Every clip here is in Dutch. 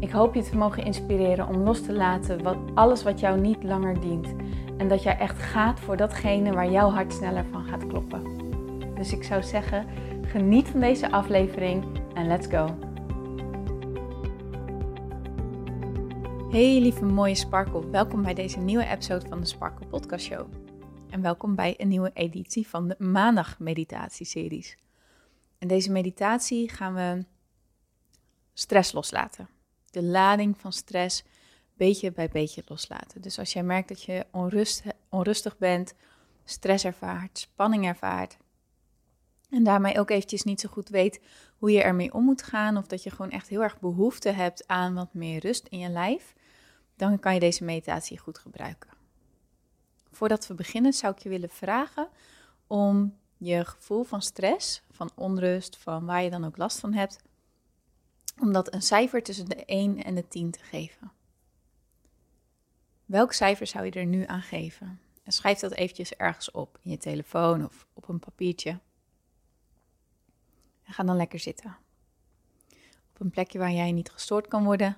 Ik hoop je te mogen inspireren om los te laten wat, alles wat jou niet langer dient. En dat jij echt gaat voor datgene waar jouw hart sneller van gaat kloppen. Dus ik zou zeggen, geniet van deze aflevering en let's go. Hey lieve mooie Sparkle, welkom bij deze nieuwe episode van de Sparkle Podcast Show. En welkom bij een nieuwe editie van de maandag meditatieseries. In deze meditatie gaan we stress loslaten de lading van stress beetje bij beetje loslaten. Dus als jij merkt dat je onrust, onrustig bent, stress ervaart, spanning ervaart, en daarmee ook eventjes niet zo goed weet hoe je ermee om moet gaan, of dat je gewoon echt heel erg behoefte hebt aan wat meer rust in je lijf, dan kan je deze meditatie goed gebruiken. Voordat we beginnen zou ik je willen vragen om je gevoel van stress, van onrust, van waar je dan ook last van hebt, om dat een cijfer tussen de 1 en de 10 te geven. Welk cijfer zou je er nu aan geven? En schrijf dat eventjes ergens op, in je telefoon of op een papiertje. En ga dan lekker zitten. Op een plekje waar jij niet gestoord kan worden.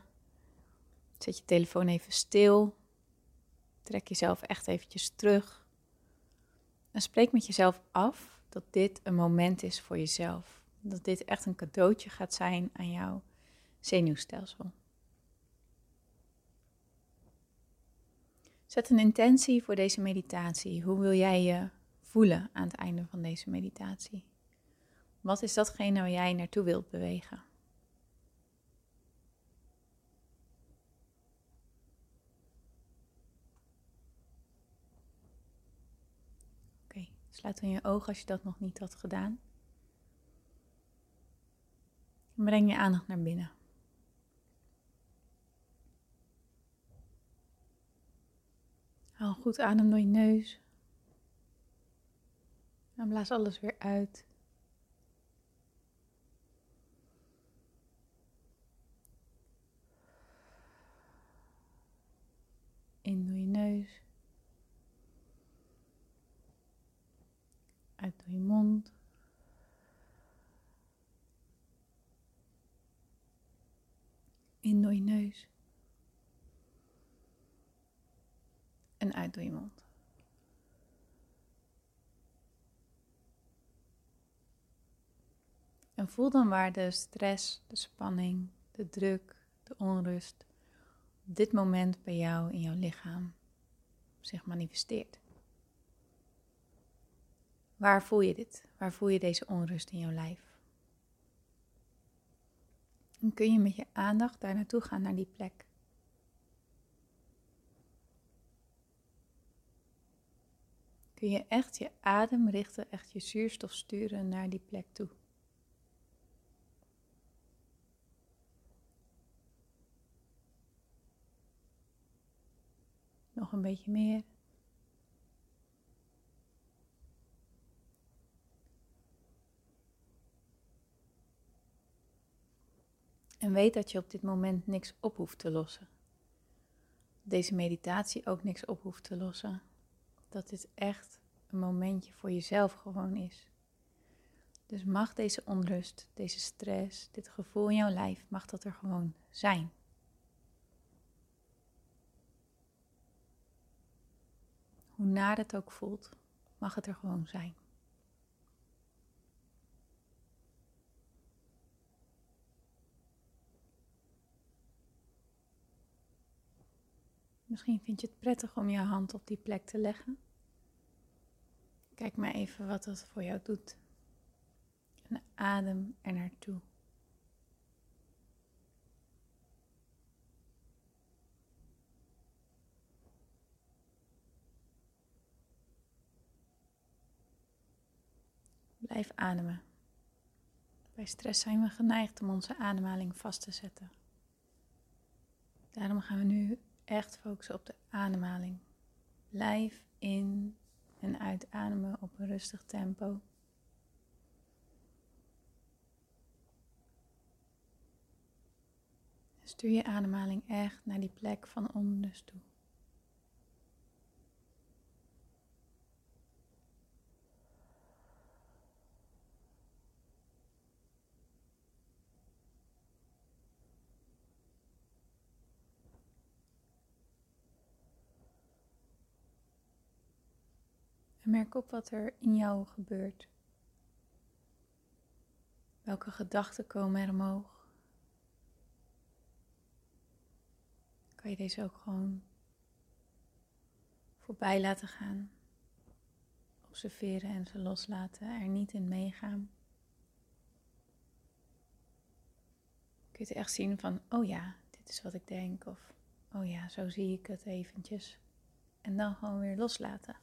Zet je telefoon even stil. Trek jezelf echt eventjes terug. En spreek met jezelf af dat dit een moment is voor jezelf. Dat dit echt een cadeautje gaat zijn aan jou zenuwstelsel. Zet een intentie voor deze meditatie. Hoe wil jij je voelen aan het einde van deze meditatie? Wat is datgene waar jij naartoe wilt bewegen? Oké, sluit dan je ogen als je dat nog niet had gedaan. En breng je aandacht naar binnen. Haal goed adem door je neus. En blaas alles weer uit. In door je neus. Uit door je mond. In door je neus. En uit door je mond. En voel dan waar de stress, de spanning, de druk, de onrust op dit moment bij jou in jouw lichaam zich manifesteert. Waar voel je dit? Waar voel je deze onrust in jouw lijf? En kun je met je aandacht daar naartoe gaan naar die plek. Kun je echt je adem richten, echt je zuurstof sturen naar die plek toe. Nog een beetje meer. En weet dat je op dit moment niks op hoeft te lossen. Deze meditatie ook niks op hoeft te lossen dat dit echt een momentje voor jezelf gewoon is. Dus mag deze onrust, deze stress, dit gevoel in jouw lijf, mag dat er gewoon zijn. Hoe naar het ook voelt, mag het er gewoon zijn. Misschien vind je het prettig om je hand op die plek te leggen. Kijk maar even wat dat voor jou doet. En adem er naartoe. Blijf ademen. Bij stress zijn we geneigd om onze ademhaling vast te zetten. Daarom gaan we nu echt focussen op de ademhaling. Blijf in en uitademen op een rustig tempo. Stuur je ademhaling echt naar die plek van onrust toe. Merk op wat er in jou gebeurt. Welke gedachten komen er omhoog? Kan je deze ook gewoon voorbij laten gaan? Observeren en ze loslaten, er niet in meegaan. Kun je het echt zien van, oh ja, dit is wat ik denk, of oh ja, zo zie ik het eventjes. En dan gewoon weer loslaten.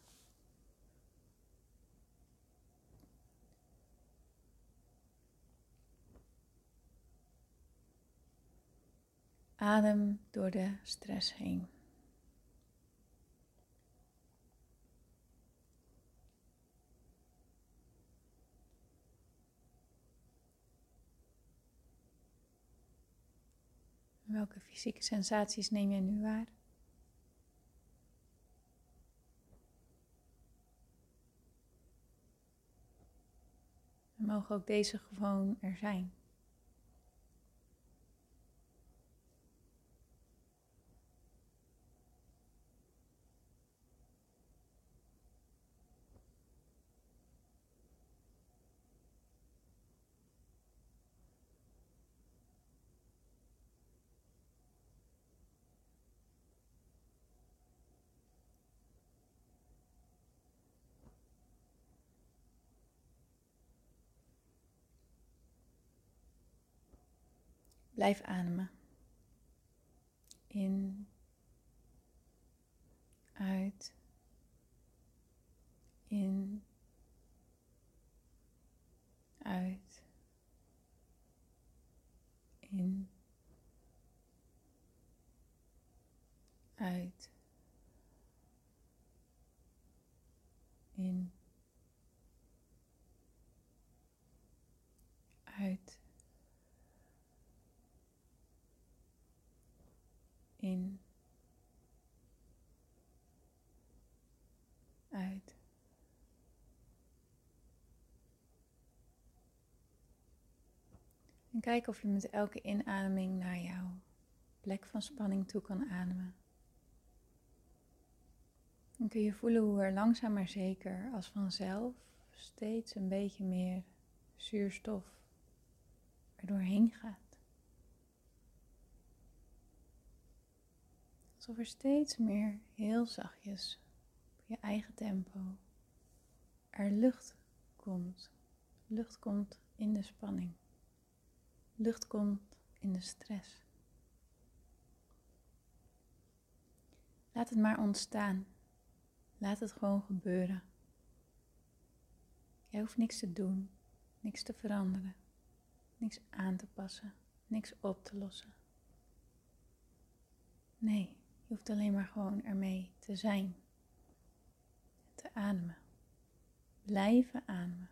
Adem door de stress heen. Welke fysieke sensaties neem je nu waar? En mogen ook deze gewoon er zijn. Blijf ademen. In, uit, in, uit, in, uit, in, uit. In, uit. En kijk of je met elke inademing naar jouw plek van spanning toe kan ademen. Dan kun je voelen hoe er langzaam maar zeker als vanzelf steeds een beetje meer zuurstof er doorheen gaat. Alsof er steeds meer heel zachtjes op je eigen tempo er lucht komt. Lucht komt in de spanning. Lucht komt in de stress. Laat het maar ontstaan. Laat het gewoon gebeuren. Jij hoeft niks te doen, niks te veranderen, niks aan te passen, niks op te lossen. Nee. Je hoeft alleen maar gewoon ermee te zijn. Te ademen. Blijven ademen.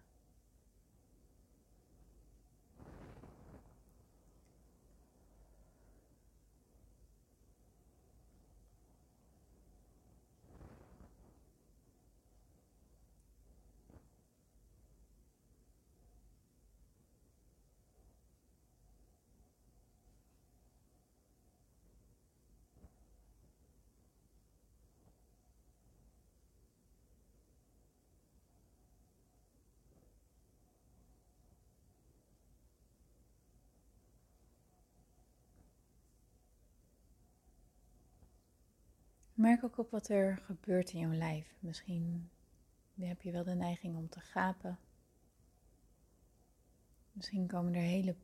Merk ook op wat er gebeurt in jouw lijf. Misschien heb je wel de neiging om te gapen. Misschien komen er hele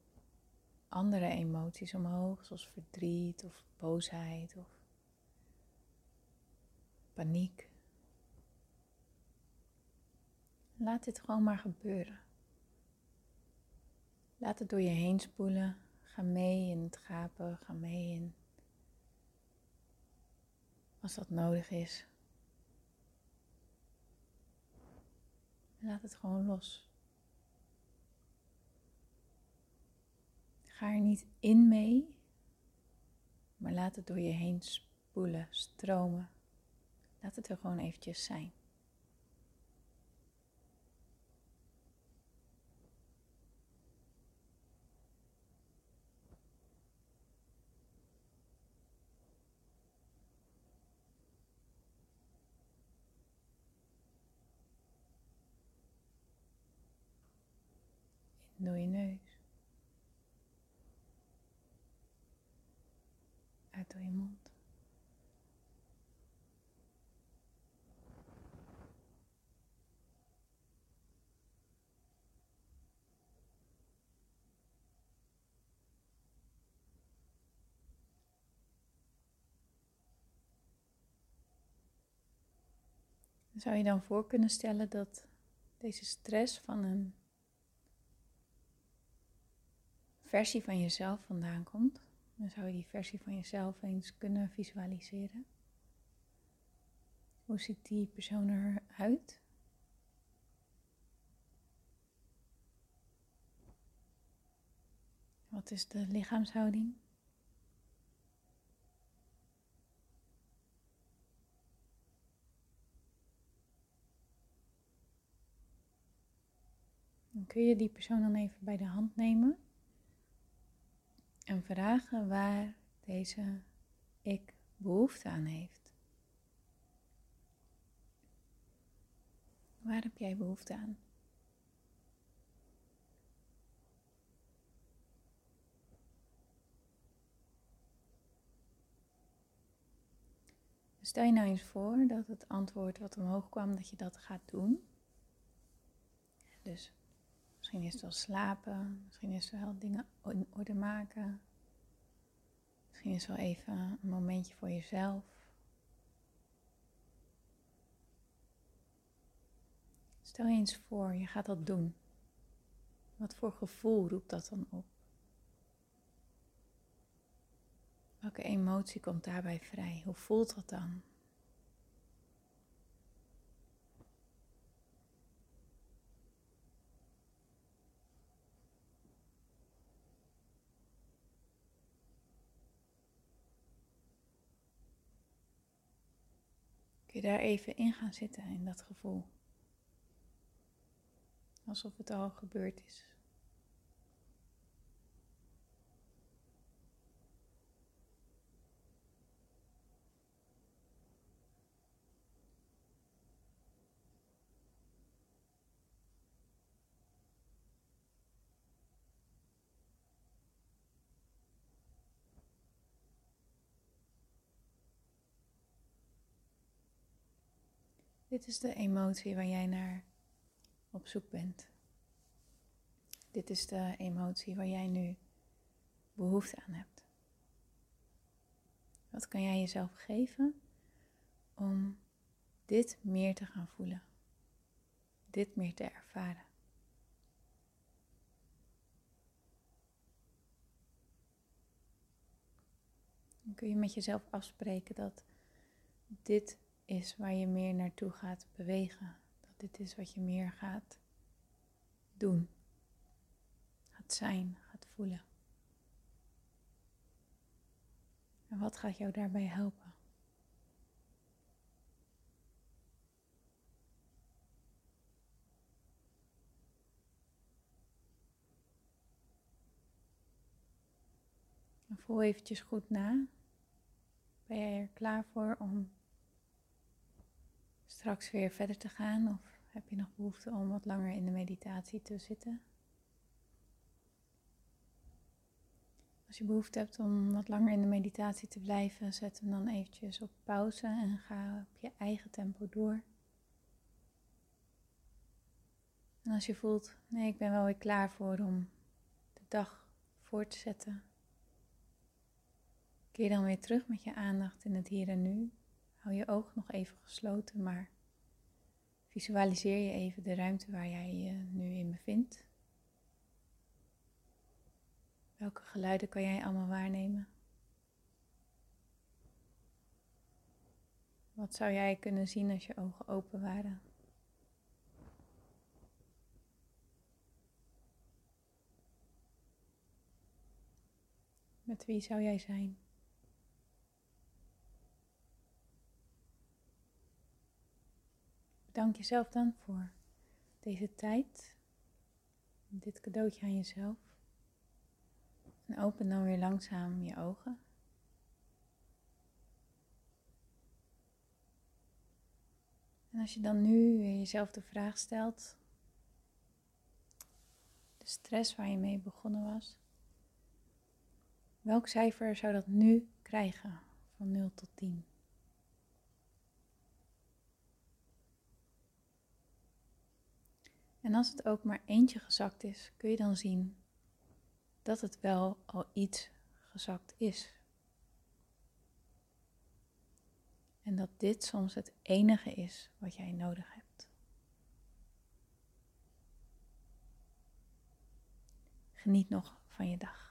andere emoties omhoog, zoals verdriet of boosheid of paniek. Laat dit gewoon maar gebeuren. Laat het door je heen spoelen. Ga mee in het gapen, ga mee in als dat nodig is. Laat het gewoon los. Ga er niet in mee, maar laat het door je heen spoelen, stromen. Laat het er gewoon eventjes zijn. door je neus. Uit door je mond. Zou je dan voor kunnen stellen dat deze stress van een versie van jezelf vandaan komt, dan zou je die versie van jezelf eens kunnen visualiseren. Hoe ziet die persoon eruit? Wat is de lichaamshouding? Kun je die persoon dan even bij de hand nemen en vragen waar deze ik behoefte aan heeft. Waar heb jij behoefte aan? Stel je nou eens voor dat het antwoord wat omhoog kwam, dat je dat gaat doen. Dus Misschien is het wel slapen, misschien is het wel dingen in orde maken. Misschien is het wel even een momentje voor jezelf. Stel je eens voor, je gaat dat doen. Wat voor gevoel roept dat dan op? Welke emotie komt daarbij vrij? Hoe voelt dat dan? Daar even in gaan zitten in dat gevoel. Alsof het al gebeurd is. Dit is de emotie waar jij naar op zoek bent. Dit is de emotie waar jij nu behoefte aan hebt. Wat kan jij jezelf geven om dit meer te gaan voelen? Dit meer te ervaren? Dan kun je met jezelf afspreken dat dit is waar je meer naartoe gaat bewegen. Dat dit is wat je meer gaat doen, gaat zijn, gaat voelen. En wat gaat jou daarbij helpen? En voel eventjes goed na. Ben jij er klaar voor om straks weer verder te gaan? Of heb je nog behoefte om wat langer in de meditatie te zitten? Als je behoefte hebt om wat langer in de meditatie te blijven, zet hem dan eventjes op pauze en ga op je eigen tempo door. En als je voelt, nee, ik ben wel weer klaar voor om de dag voort te zetten, keer dan weer terug met je aandacht in het hier en nu. Hou je oog nog even gesloten, maar visualiseer je even de ruimte waar jij je nu in bevindt. Welke geluiden kan jij allemaal waarnemen? Wat zou jij kunnen zien als je ogen open waren? Met wie zou jij zijn? Bedank jezelf dan voor deze tijd, dit cadeautje aan jezelf. En open dan weer langzaam je ogen. En als je dan nu jezelf de vraag stelt, de stress waar je mee begonnen was, welk cijfer zou dat nu krijgen van 0 tot 10? En als het ook maar eentje gezakt is, kun je dan zien dat het wel al iets gezakt is. En dat dit soms het enige is wat jij nodig hebt. Geniet nog van je dag.